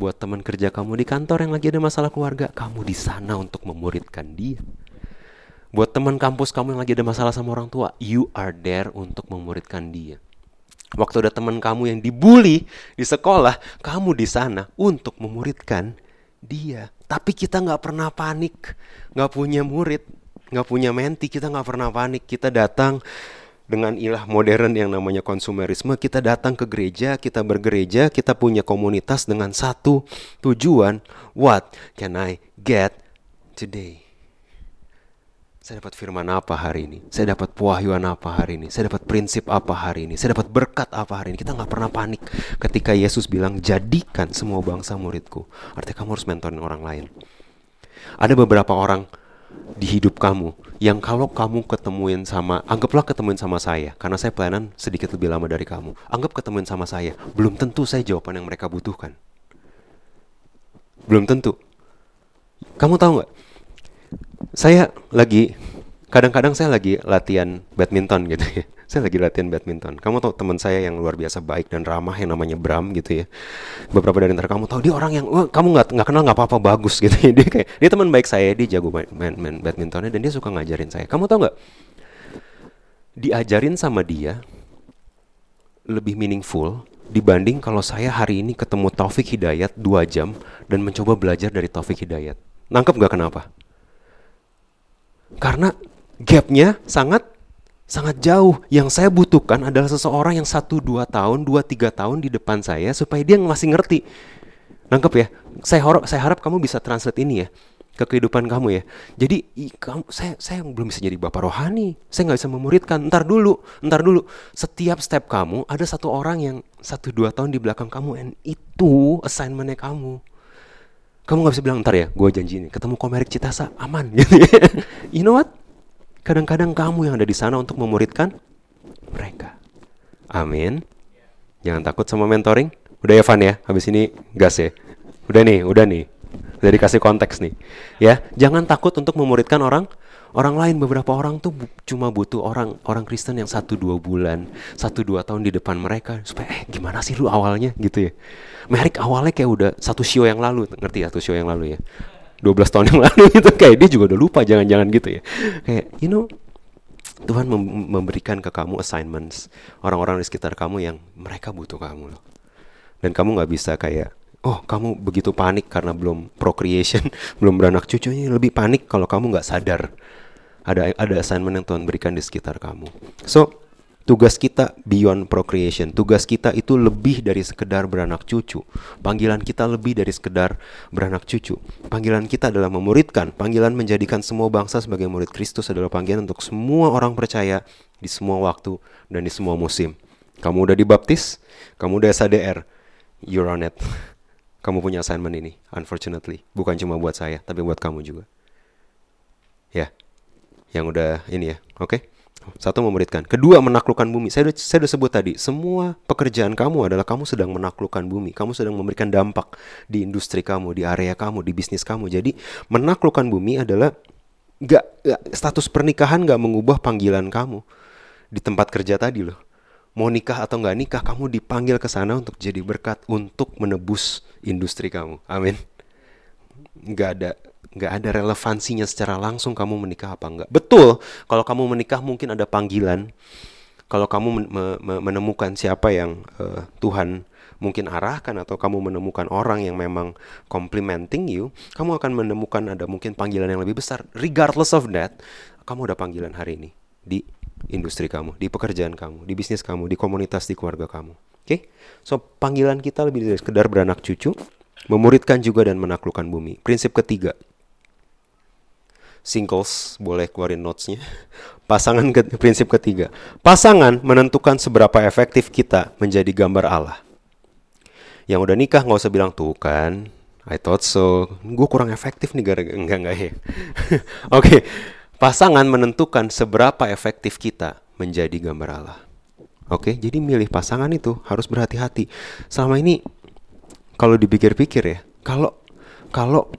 Buat teman kerja kamu di kantor yang lagi ada masalah keluarga kamu di sana untuk memuridkan dia Buat teman kampus kamu yang lagi ada masalah sama orang tua, you are there untuk memuridkan dia. Waktu ada teman kamu yang dibully di sekolah, kamu di sana untuk memuridkan dia. Tapi kita nggak pernah panik, nggak punya murid, nggak punya menti, kita nggak pernah panik. Kita datang dengan ilah modern yang namanya konsumerisme, kita datang ke gereja, kita bergereja, kita punya komunitas dengan satu tujuan. What can I get today? Saya dapat firman apa hari ini? Saya dapat pewahyuan apa hari ini? Saya dapat prinsip apa hari ini? Saya dapat berkat apa hari ini? Kita nggak pernah panik ketika Yesus bilang jadikan semua bangsa muridku. Artinya kamu harus mentorin orang lain. Ada beberapa orang di hidup kamu yang kalau kamu ketemuin sama, anggaplah ketemuin sama saya, karena saya pelayanan sedikit lebih lama dari kamu. Anggap ketemuin sama saya, belum tentu saya jawaban yang mereka butuhkan. Belum tentu. Kamu tahu nggak? Saya lagi kadang-kadang saya lagi latihan badminton gitu ya saya lagi latihan badminton. Kamu tahu teman saya yang luar biasa baik dan ramah yang namanya Bram gitu ya. Beberapa dari antara kamu tahu dia orang yang Wah, kamu nggak nggak kenal nggak apa-apa bagus gitu ya. Dia kayak dia teman baik saya, dia jago main, main, main badmintonnya dan dia suka ngajarin saya. Kamu tahu nggak? Diajarin sama dia lebih meaningful dibanding kalau saya hari ini ketemu Taufik Hidayat dua jam dan mencoba belajar dari Taufik Hidayat. Nangkep gak kenapa? Karena gapnya sangat sangat jauh. Yang saya butuhkan adalah seseorang yang satu dua tahun, dua tiga tahun di depan saya supaya dia masih ngerti. Nangkep ya? Saya harap saya harap kamu bisa translate ini ya ke kehidupan kamu ya. Jadi i, kamu, saya saya belum bisa jadi bapak rohani. Saya nggak bisa memuridkan. Ntar dulu, ntar dulu. Setiap step kamu ada satu orang yang satu dua tahun di belakang kamu, and itu assignmentnya kamu. Kamu nggak bisa bilang ntar ya, gue janji ini ketemu komerik Citasa aman gitu. Ya. you know what? Kadang-kadang kamu yang ada di sana untuk memuridkan mereka. Amin. Jangan takut sama mentoring. Udah ya Van ya, habis ini gas ya. Udah nih, udah nih. Udah dikasih konteks nih. Ya, jangan takut untuk memuridkan orang orang lain beberapa orang tuh bu cuma butuh orang orang Kristen yang satu dua bulan satu dua tahun di depan mereka supaya eh gimana sih lu awalnya? Gitu ya. Merek awalnya kayak udah satu show yang lalu ngerti ya satu show yang lalu ya? 12 tahun yang lalu itu kayak dia juga udah lupa jangan-jangan gitu ya. Kayak you know Tuhan mem memberikan ke kamu assignments orang-orang di sekitar kamu yang mereka butuh kamu loh. Dan kamu nggak bisa kayak oh kamu begitu panik karena belum procreation belum beranak cucunya lebih panik kalau kamu nggak sadar ada ada assignment yang Tuhan berikan di sekitar kamu so Tugas kita beyond procreation. Tugas kita itu lebih dari sekedar beranak cucu. Panggilan kita lebih dari sekedar beranak cucu. Panggilan kita adalah memuridkan. Panggilan menjadikan semua bangsa sebagai murid Kristus adalah panggilan untuk semua orang percaya di semua waktu dan di semua musim. Kamu udah dibaptis, kamu udah SADR, you're on it. Kamu punya assignment ini, unfortunately. Bukan cuma buat saya, tapi buat kamu juga. Ya, yang udah ini ya, oke? Okay? Satu memuridkan. Kedua menaklukkan bumi. Saya sudah, saya sudah sebut tadi, semua pekerjaan kamu adalah kamu sedang menaklukkan bumi. Kamu sedang memberikan dampak di industri kamu, di area kamu, di bisnis kamu. Jadi menaklukkan bumi adalah gak, gak status pernikahan gak mengubah panggilan kamu di tempat kerja tadi loh. Mau nikah atau nggak nikah, kamu dipanggil ke sana untuk jadi berkat untuk menebus industri kamu. Amin. Gak ada nggak ada relevansinya secara langsung kamu menikah apa enggak. Betul, kalau kamu menikah mungkin ada panggilan. Kalau kamu men me menemukan siapa yang uh, Tuhan mungkin arahkan atau kamu menemukan orang yang memang complimenting you, kamu akan menemukan ada mungkin panggilan yang lebih besar. Regardless of that, kamu ada panggilan hari ini di industri kamu, di pekerjaan kamu, di bisnis kamu, di komunitas, di keluarga kamu. Oke, okay? so panggilan kita lebih dari sekedar beranak cucu, memuridkan juga dan menaklukkan bumi. Prinsip ketiga, singles boleh keluarin notesnya. Pasangan ke, prinsip ketiga, pasangan menentukan seberapa efektif kita menjadi gambar Allah. Yang udah nikah nggak usah bilang tuh kan, I thought so. Gue kurang efektif nih gara enggak enggak ya. Oke, okay. pasangan menentukan seberapa efektif kita menjadi gambar Allah. Oke, okay? jadi milih pasangan itu harus berhati-hati. Selama ini kalau dipikir-pikir ya, kalau kalau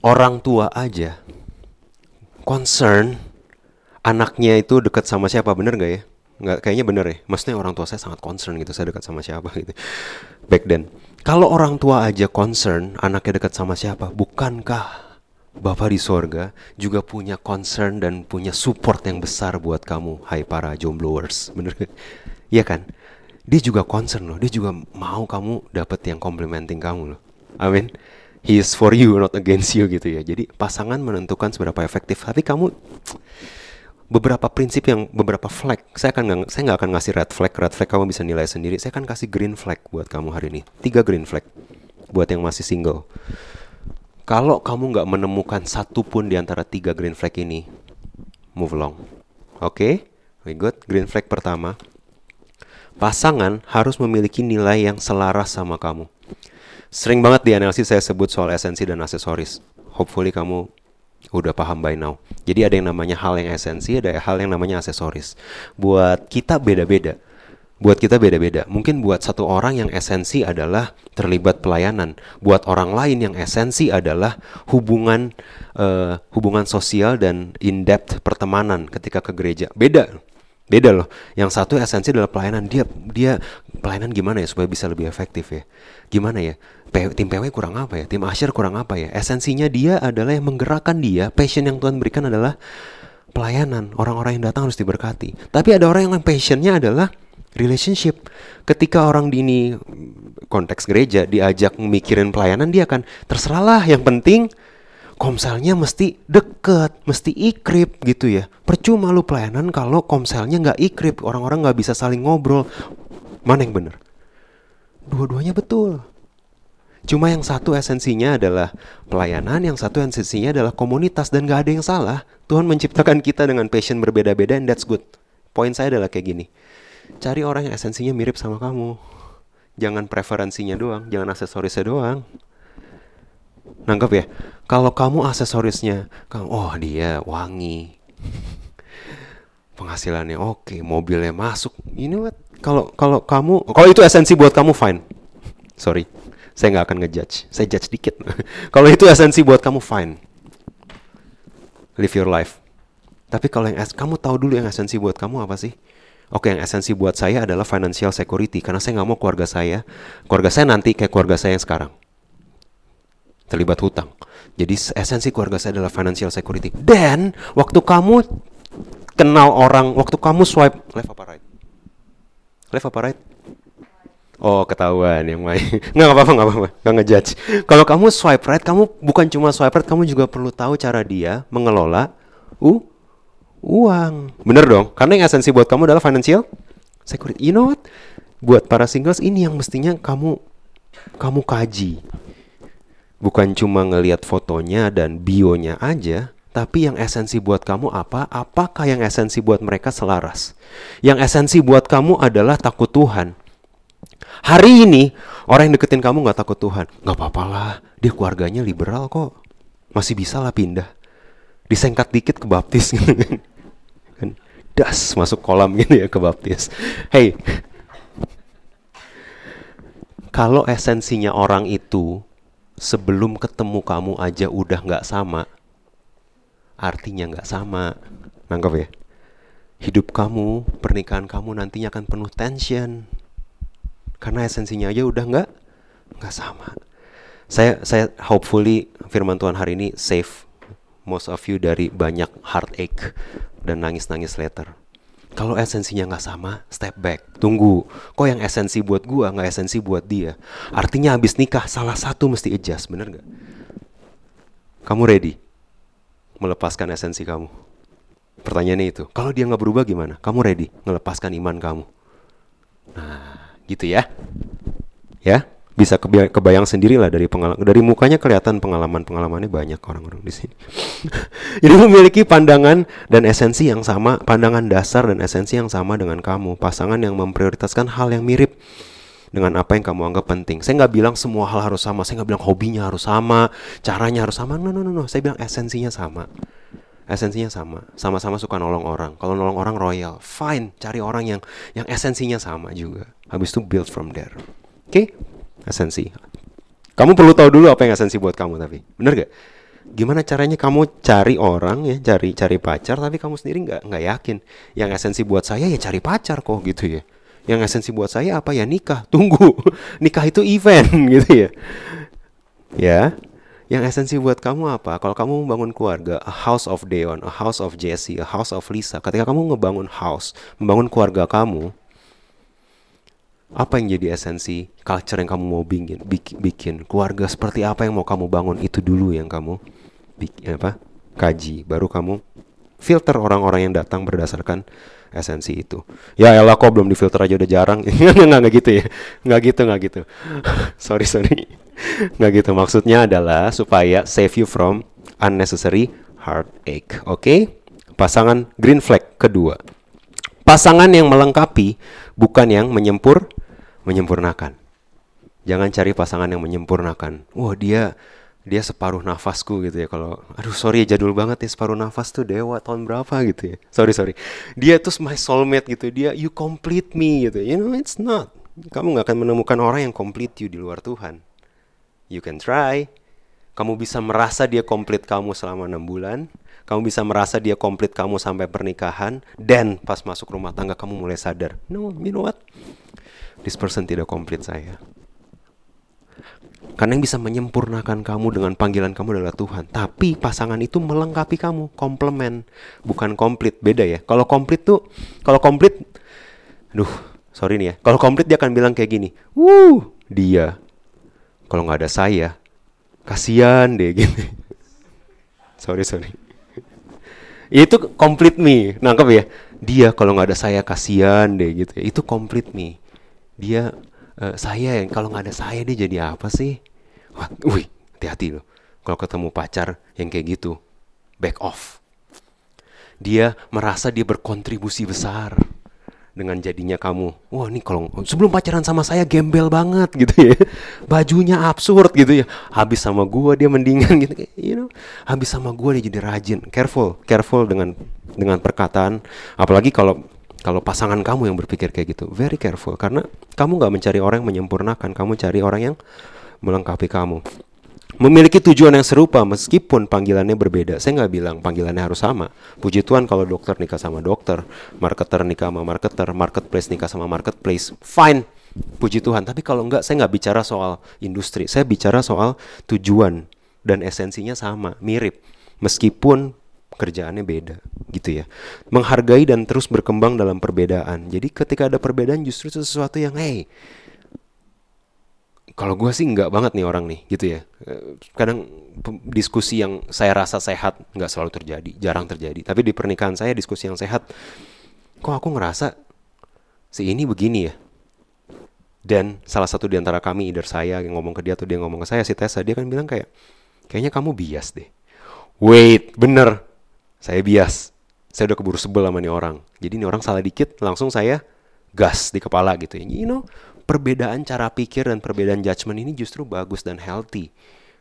orang tua aja. Concern anaknya itu dekat sama siapa bener gak ya? Nggak kayaknya bener ya. Maksudnya orang tua saya sangat concern gitu saya dekat sama siapa gitu. Back then. Kalau orang tua aja concern anaknya dekat sama siapa bukankah Bapak di sorga juga punya concern dan punya support yang besar buat kamu, hai para jombloers, bener gak? Iya kan? Dia juga concern loh, dia juga mau kamu dapet yang complimenting kamu loh. Amin he is for you not against you gitu ya. Jadi pasangan menentukan seberapa efektif. Tapi kamu beberapa prinsip yang beberapa flag saya akan saya nggak akan ngasih red flag. Red flag kamu bisa nilai sendiri. Saya akan kasih green flag buat kamu hari ini. Tiga green flag buat yang masih single. Kalau kamu nggak menemukan satu pun di antara tiga green flag ini move along. Oke? Okay? we good? Green flag pertama. Pasangan harus memiliki nilai yang selaras sama kamu Sering banget di analisis saya sebut soal esensi dan aksesoris. Hopefully kamu udah paham by now. Jadi ada yang namanya hal yang esensi, ada hal yang namanya aksesoris. Buat kita beda-beda. Buat kita beda-beda. Mungkin buat satu orang yang esensi adalah terlibat pelayanan. Buat orang lain yang esensi adalah hubungan uh, hubungan sosial dan in-depth pertemanan ketika ke gereja. Beda. Beda loh. Yang satu esensi adalah pelayanan. Dia dia pelayanan gimana ya supaya bisa lebih efektif ya? Gimana ya? P, tim PW kurang apa ya? Tim Asyir kurang apa ya? Esensinya dia adalah yang menggerakkan dia. Passion yang Tuhan berikan adalah pelayanan. Orang-orang yang datang harus diberkati. Tapi ada orang yang passionnya adalah relationship. Ketika orang di ini konteks gereja diajak mikirin pelayanan, dia akan terserahlah. Yang penting komselnya mesti deket, mesti ikrip gitu ya. Percuma lu pelayanan kalau komselnya nggak ikrip, orang-orang nggak bisa saling ngobrol. Mana yang bener? Dua-duanya betul. Cuma yang satu esensinya adalah pelayanan, yang satu esensinya adalah komunitas dan gak ada yang salah. Tuhan menciptakan kita dengan passion berbeda-beda and that's good. Poin saya adalah kayak gini. Cari orang yang esensinya mirip sama kamu. Jangan preferensinya doang, jangan aksesorisnya doang. Nangkep ya? Kalau kamu aksesorisnya, kamu oh dia wangi. Penghasilannya oke, mobilnya masuk. Ini what? Kalau kalau kamu kalau itu esensi buat kamu fine. Sorry. Saya nggak akan ngejudge. Saya judge dikit. kalau itu esensi buat kamu fine. Live your life. Tapi kalau yang kamu tahu dulu yang esensi buat kamu apa sih? Oke, yang esensi buat saya adalah financial security karena saya nggak mau keluarga saya, keluarga saya nanti kayak keluarga saya yang sekarang terlibat hutang. Jadi esensi keluarga saya adalah financial security. Dan waktu kamu kenal orang, waktu kamu swipe left apa right? Left apa right? Oh ketahuan yang main Nggak apa-apa nggak apa-apa Nggak ngejudge Kalau kamu swipe right Kamu bukan cuma swipe right Kamu juga perlu tahu cara dia Mengelola uh, Uang Bener dong Karena yang esensi buat kamu adalah financial Security You know what Buat para singles Ini yang mestinya kamu Kamu kaji bukan cuma ngelihat fotonya dan bionya aja, tapi yang esensi buat kamu apa? Apakah yang esensi buat mereka selaras? Yang esensi buat kamu adalah takut Tuhan. Hari ini orang yang deketin kamu nggak takut Tuhan, nggak apa-apa lah, dia keluarganya liberal kok, masih bisa lah pindah, disengkat dikit ke baptis, kan das masuk kolam gitu ya ke baptis. Hey, kalau esensinya orang itu sebelum ketemu kamu aja udah nggak sama, artinya nggak sama. Nangkep ya? Hidup kamu, pernikahan kamu nantinya akan penuh tension. Karena esensinya aja udah nggak nggak sama. Saya saya hopefully firman Tuhan hari ini save most of you dari banyak heartache dan nangis-nangis later. Kalau esensinya nggak sama, step back, tunggu. Kok yang esensi buat gua nggak esensi buat dia? Artinya habis nikah salah satu mesti adjust, bener nggak? Kamu ready melepaskan esensi kamu? Pertanyaannya itu. Kalau dia nggak berubah gimana? Kamu ready melepaskan iman kamu? Nah, gitu ya. Ya, bisa kebayang sendiri lah dari pengalaman dari mukanya kelihatan pengalaman pengalamannya banyak orang-orang di sini. Jadi memiliki pandangan dan esensi yang sama, pandangan dasar dan esensi yang sama dengan kamu, pasangan yang memprioritaskan hal yang mirip dengan apa yang kamu anggap penting. Saya nggak bilang semua hal harus sama, saya nggak bilang hobinya harus sama, caranya harus sama. No, no, no, no. Saya bilang esensinya sama. Esensinya sama, sama-sama suka nolong orang. Kalau nolong orang royal, fine. Cari orang yang yang esensinya sama juga. Habis itu build from there. Oke? Okay? Esensi. Kamu perlu tahu dulu apa yang esensi buat kamu tapi, bener gak? Gimana caranya kamu cari orang ya, cari cari pacar tapi kamu sendiri nggak nggak yakin. Yang esensi buat saya ya cari pacar kok gitu ya. Yang esensi buat saya apa ya nikah. Tunggu, nikah itu event gitu ya. Ya, yang esensi buat kamu apa? Kalau kamu membangun keluarga, a house of Deon, a house of Jesse, a house of Lisa. Ketika kamu ngebangun house, membangun keluarga kamu, apa yang jadi esensi culture yang kamu mau bikin, bikin, keluarga seperti apa yang mau kamu bangun? Itu dulu yang kamu bikin apa? Kaji. Baru kamu filter orang-orang yang datang berdasarkan esensi itu. Ya elah kok belum difilter aja udah jarang. Nggak nggak gitu ya. Nggak gitu nggak gitu. Sorry sorry. Nggak gitu. Maksudnya adalah supaya save you from unnecessary heartache. Oke? Okay? pasangan green flag kedua. Pasangan yang melengkapi bukan yang menyempur menyempurnakan. Jangan cari pasangan yang menyempurnakan. Wah dia dia separuh nafasku gitu ya kalau aduh sorry ya jadul banget ya separuh nafas tuh dewa tahun berapa gitu ya sorry sorry dia tuh my soulmate gitu dia you complete me gitu you know it's not kamu nggak akan menemukan orang yang complete you di luar Tuhan you can try Kamu bisa merasa dia komplit kamu selama enam bulan. Kamu bisa merasa dia komplit kamu sampai pernikahan. Dan pas masuk rumah tangga kamu mulai sadar. No, you know what? This person tidak komplit saya. Karena yang bisa menyempurnakan kamu dengan panggilan kamu adalah Tuhan. Tapi pasangan itu melengkapi kamu, komplement, bukan komplit. Beda ya. Kalau komplit tuh, kalau komplit, duh, sorry nih ya. Kalau komplit dia akan bilang kayak gini, wuh, dia. Kalau nggak ada saya, kasihan deh gitu. sorry sorry. itu complete me, nangkep ya? Dia kalau nggak ada saya kasihan deh gitu. Itu complete me. Dia uh, saya yang kalau nggak ada saya dia jadi apa sih? Wah, wih, hati-hati loh. Kalau ketemu pacar yang kayak gitu, back off. Dia merasa dia berkontribusi besar dengan jadinya kamu. Wah ini kalau sebelum pacaran sama saya gembel banget gitu ya. Bajunya absurd gitu ya. Habis sama gua dia mendingan gitu. You know, habis sama gua dia jadi rajin. Careful, careful dengan dengan perkataan. Apalagi kalau kalau pasangan kamu yang berpikir kayak gitu, very careful karena kamu nggak mencari orang yang menyempurnakan, kamu cari orang yang melengkapi kamu memiliki tujuan yang serupa meskipun panggilannya berbeda. Saya nggak bilang panggilannya harus sama. Puji Tuhan kalau dokter nikah sama dokter, marketer nikah sama marketer, marketplace nikah sama marketplace, fine. Puji Tuhan. Tapi kalau enggak, saya nggak bicara soal industri. Saya bicara soal tujuan dan esensinya sama, mirip. Meskipun kerjaannya beda, gitu ya. Menghargai dan terus berkembang dalam perbedaan. Jadi ketika ada perbedaan justru sesuatu yang, hey, kalau gue sih nggak banget nih orang nih gitu ya. Kadang diskusi yang saya rasa sehat nggak selalu terjadi jarang terjadi. Tapi di pernikahan saya diskusi yang sehat kok aku ngerasa si ini begini ya? Dan salah satu di antara kami either saya yang ngomong ke dia atau dia ngomong ke saya si Tessa dia kan bilang kayak kayaknya kamu bias deh. Wait bener saya bias saya udah keburu sebel sama nih orang jadi nih orang salah dikit langsung saya gas di kepala gitu ya you know perbedaan cara pikir dan perbedaan judgement ini justru bagus dan healthy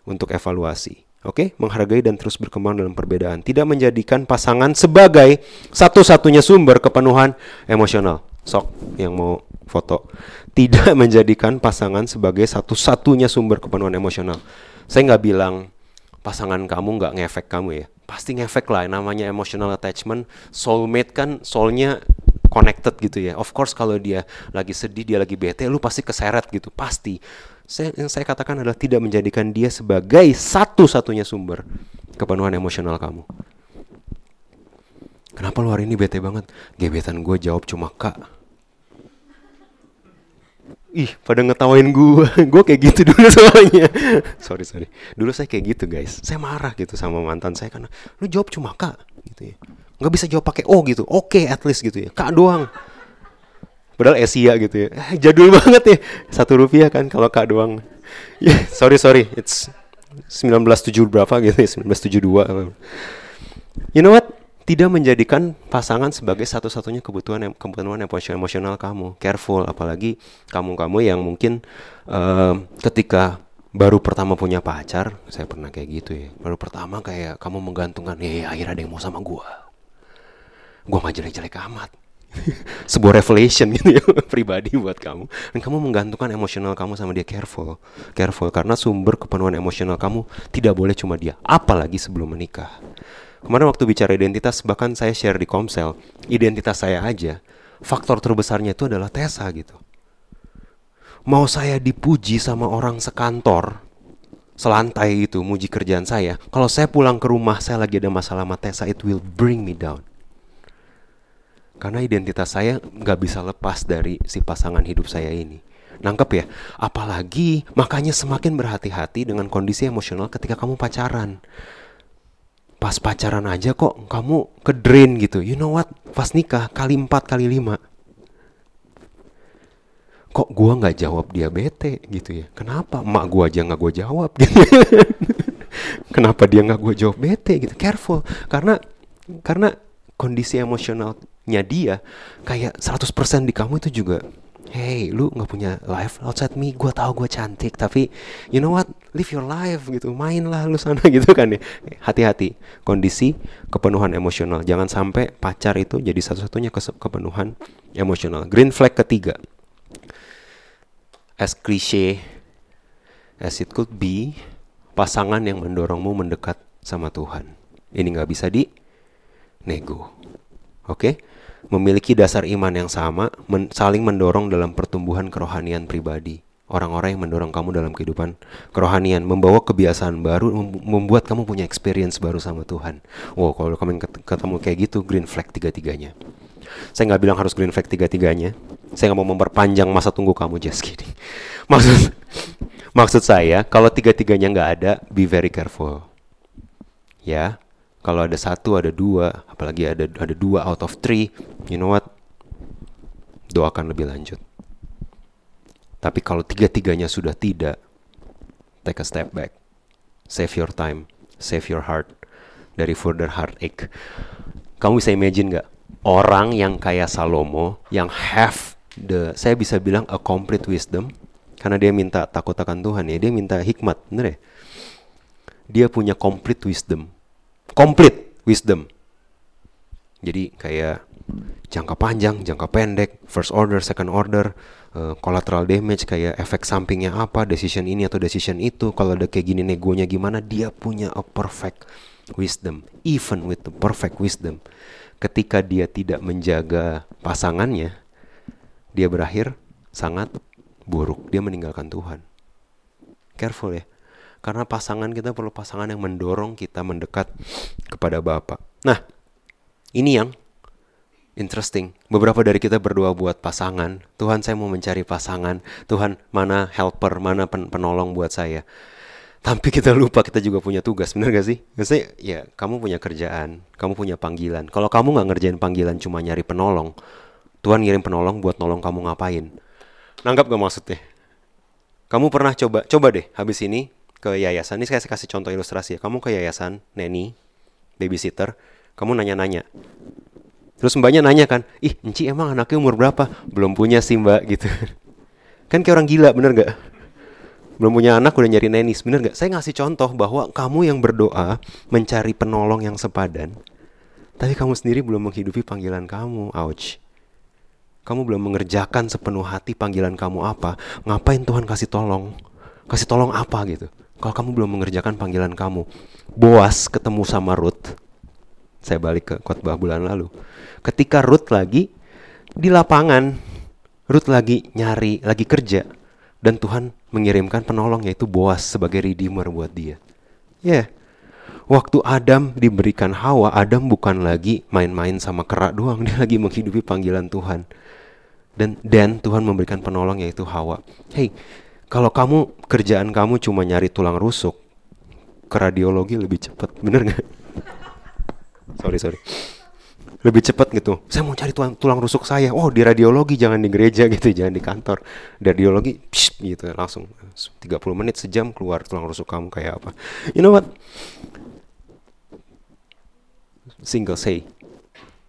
untuk evaluasi. Oke, okay? menghargai dan terus berkembang dalam perbedaan. Tidak menjadikan pasangan sebagai satu-satunya sumber kepenuhan emosional. Sok yang mau foto. Tidak menjadikan pasangan sebagai satu-satunya sumber kepenuhan emosional. Saya nggak bilang pasangan kamu nggak ngefek kamu ya. Pasti ngefek lah. Namanya emotional attachment. Soulmate kan soulnya connected gitu ya. Of course kalau dia lagi sedih, dia lagi bete, lu pasti keseret gitu, pasti. Saya, yang saya katakan adalah tidak menjadikan dia sebagai satu-satunya sumber kepenuhan emosional kamu. Kenapa lu hari ini bete banget? Gebetan gue jawab cuma kak. Ih, pada ngetawain gue. gue kayak gitu dulu soalnya. sorry, sorry. Dulu saya kayak gitu, guys. Saya marah gitu sama mantan saya karena lu jawab cuma kak gitu ya. Nggak bisa jawab pakai o gitu. Oke okay, at least gitu ya. Kak doang. Padahal Asia gitu ya. Jadul banget ya. Satu rupiah kan kalau kak doang. Yeah, sorry sorry. It's 1970 berapa gitu ya. 1972 you know what tidak menjadikan pasangan sebagai satu-satunya kebutuhan kebutuhan emosional kamu. Careful apalagi kamu-kamu yang mungkin uh, ketika baru pertama punya pacar saya pernah kayak gitu ya baru pertama kayak kamu menggantungkan ya, ya akhirnya ada yang mau sama gua. Gue mah jelek-jelek amat. Sebuah revelation gitu ya pribadi buat kamu. Dan kamu menggantungkan emosional kamu sama dia careful. Careful karena sumber kepenuhan emosional kamu tidak boleh cuma dia apalagi sebelum menikah kemarin waktu bicara identitas bahkan saya share di Komsel identitas saya aja faktor terbesarnya itu adalah Tessa gitu mau saya dipuji sama orang sekantor selantai itu muji kerjaan saya kalau saya pulang ke rumah saya lagi ada masalah sama Tessa it will bring me down karena identitas saya nggak bisa lepas dari si pasangan hidup saya ini. Nangkep ya? Apalagi makanya semakin berhati-hati dengan kondisi emosional ketika kamu pacaran. Pas pacaran aja kok kamu ke drain gitu. You know what? Pas nikah kali empat kali lima. Kok gua nggak jawab dia bete gitu ya? Kenapa? Mak gua aja nggak gua jawab gitu. Kenapa dia nggak gua jawab bete gitu? Careful. Karena karena kondisi emosional nya dia kayak 100% di kamu itu juga hey lu nggak punya life outside me? Gue tahu gue cantik tapi you know what? Live your life gitu mainlah lu sana gitu kan ya. Hati-hati. Kondisi kepenuhan emosional. Jangan sampai pacar itu jadi satu-satunya ke kepenuhan emosional. Green flag ketiga. As cliche as it could be pasangan yang mendorongmu mendekat sama Tuhan. Ini nggak bisa di nego. Oke? Memiliki dasar iman yang sama, men saling mendorong dalam pertumbuhan kerohanian pribadi. Orang-orang yang mendorong kamu dalam kehidupan kerohanian, membawa kebiasaan baru, mem- membuat kamu punya experience baru sama Tuhan. Wow, kalau kamu ket- ketemu kayak gitu, green flag tiga-tiganya. Saya nggak bilang harus green flag tiga-tiganya. Saya nggak mau memperpanjang masa tunggu kamu, just kidding. Maksud, maksud saya, kalau tiga-tiganya nggak ada, be very careful. Ya, kalau ada satu, ada dua, apalagi ada ada dua out of three, you know what? Doakan lebih lanjut. Tapi kalau tiga-tiganya sudah tidak, take a step back. Save your time, save your heart dari further heartache. Kamu bisa imagine nggak orang yang kayak Salomo yang have the saya bisa bilang a complete wisdom karena dia minta takut akan Tuhan ya, dia minta hikmat, bener ya? Dia punya complete wisdom. Complete wisdom. Jadi kayak jangka panjang, jangka pendek, first order, second order, uh, collateral damage kayak efek sampingnya apa, decision ini atau decision itu, kalau ada kayak gini negonya gimana, dia punya a perfect wisdom. Even with the perfect wisdom, ketika dia tidak menjaga pasangannya, dia berakhir sangat buruk. Dia meninggalkan Tuhan. Careful ya. Karena pasangan kita perlu pasangan yang mendorong kita mendekat kepada Bapa. Nah, ini yang interesting. Beberapa dari kita berdoa buat pasangan. Tuhan saya mau mencari pasangan. Tuhan mana helper, mana pen penolong buat saya. Tapi kita lupa kita juga punya tugas, bener gak sih? Maksudnya ya kamu punya kerjaan, kamu punya panggilan. Kalau kamu nggak ngerjain panggilan cuma nyari penolong, Tuhan ngirim penolong buat nolong kamu ngapain? Nanggap gak maksudnya? Kamu pernah coba, coba deh habis ini ke yayasan. Ini saya kasih contoh ilustrasi ya. Kamu ke yayasan, neni, babysitter, kamu nanya-nanya. Terus mbaknya nanya kan, ih Enci emang anaknya umur berapa? Belum punya sih mbak gitu. Kan kayak orang gila bener gak? Belum punya anak udah nyari nenis, bener gak? Saya ngasih contoh bahwa kamu yang berdoa mencari penolong yang sepadan. Tapi kamu sendiri belum menghidupi panggilan kamu, ouch. Kamu belum mengerjakan sepenuh hati panggilan kamu apa? Ngapain Tuhan kasih tolong? Kasih tolong apa gitu? Kalau kamu belum mengerjakan panggilan kamu. Boas ketemu sama Ruth. Saya balik ke khotbah bulan lalu. Ketika Ruth lagi di lapangan, Ruth lagi nyari, lagi kerja. Dan Tuhan mengirimkan penolong yaitu Boas sebagai redeemer buat dia. Ya, yeah. waktu Adam diberikan Hawa, Adam bukan lagi main-main sama kerak doang, dia lagi menghidupi panggilan Tuhan. Dan dan Tuhan memberikan penolong yaitu Hawa. Hey, kalau kamu kerjaan kamu cuma nyari tulang rusuk, ke radiologi lebih cepat, bener nggak? sorry sorry. Lebih cepat gitu. Saya mau cari tulang, tulang rusuk saya. Oh di radiologi jangan di gereja gitu, jangan di kantor. Di radiologi, psh, gitu langsung 30 menit sejam keluar tulang rusuk kamu kayak apa. You know what? Single say,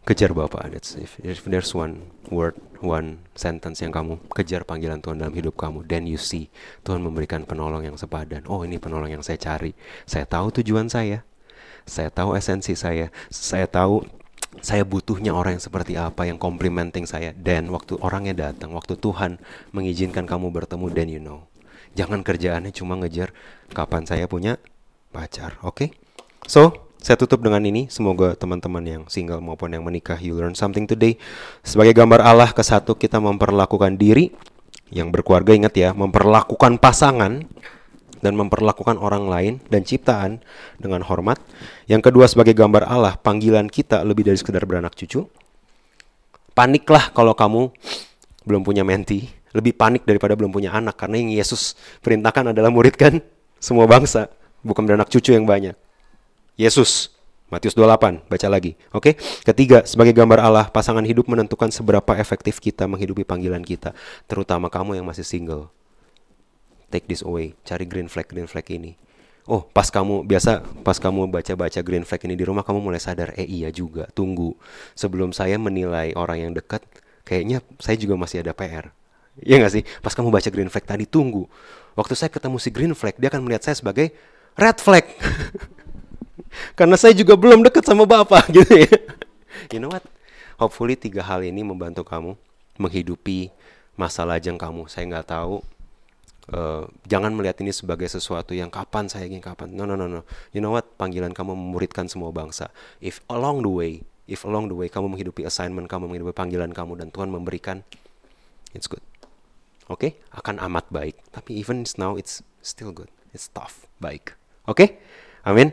kejar Bapak. That's if, if there's one word, one sentence yang kamu kejar panggilan Tuhan dalam hidup kamu, then you see Tuhan memberikan penolong yang sepadan. Oh ini penolong yang saya cari. Saya tahu tujuan saya. Saya tahu esensi saya. Saya tahu saya butuhnya orang yang seperti apa yang complimenting saya. Dan waktu orangnya datang, waktu Tuhan mengizinkan kamu bertemu, then you know. Jangan kerjaannya cuma ngejar kapan saya punya pacar. Oke? Okay? So, saya tutup dengan ini. Semoga teman-teman yang single maupun yang menikah, you learn something today. Sebagai gambar Allah, ke satu kita memperlakukan diri. Yang berkeluarga ingat ya, memperlakukan pasangan dan memperlakukan orang lain dan ciptaan dengan hormat. Yang kedua sebagai gambar Allah, panggilan kita lebih dari sekedar beranak cucu. Paniklah kalau kamu belum punya menti, lebih panik daripada belum punya anak karena yang Yesus perintahkan adalah muridkan semua bangsa, bukan beranak cucu yang banyak. Yesus Matius 28, baca lagi. Oke. Okay? Ketiga, sebagai gambar Allah, pasangan hidup menentukan seberapa efektif kita menghidupi panggilan kita, terutama kamu yang masih single take this away, cari green flag green flag ini. Oh, pas kamu biasa pas kamu baca-baca green flag ini di rumah kamu mulai sadar, eh iya juga, tunggu. Sebelum saya menilai orang yang dekat, kayaknya saya juga masih ada PR. Iya gak sih? Pas kamu baca green flag tadi, tunggu. Waktu saya ketemu si green flag, dia akan melihat saya sebagai red flag. Karena saya juga belum dekat sama bapak gitu ya. You know what? Hopefully tiga hal ini membantu kamu menghidupi masa lajang kamu. Saya nggak tahu Uh, jangan melihat ini sebagai sesuatu yang kapan saya ingin kapan. No no no no. You know what? Panggilan kamu memuridkan semua bangsa. If along the way, if along the way kamu menghidupi assignment kamu, menghidupi panggilan kamu dan Tuhan memberikan, it's good. Oke, okay? akan amat baik. Tapi even now it's still good. It's tough, baik. Oke? Okay? Amin.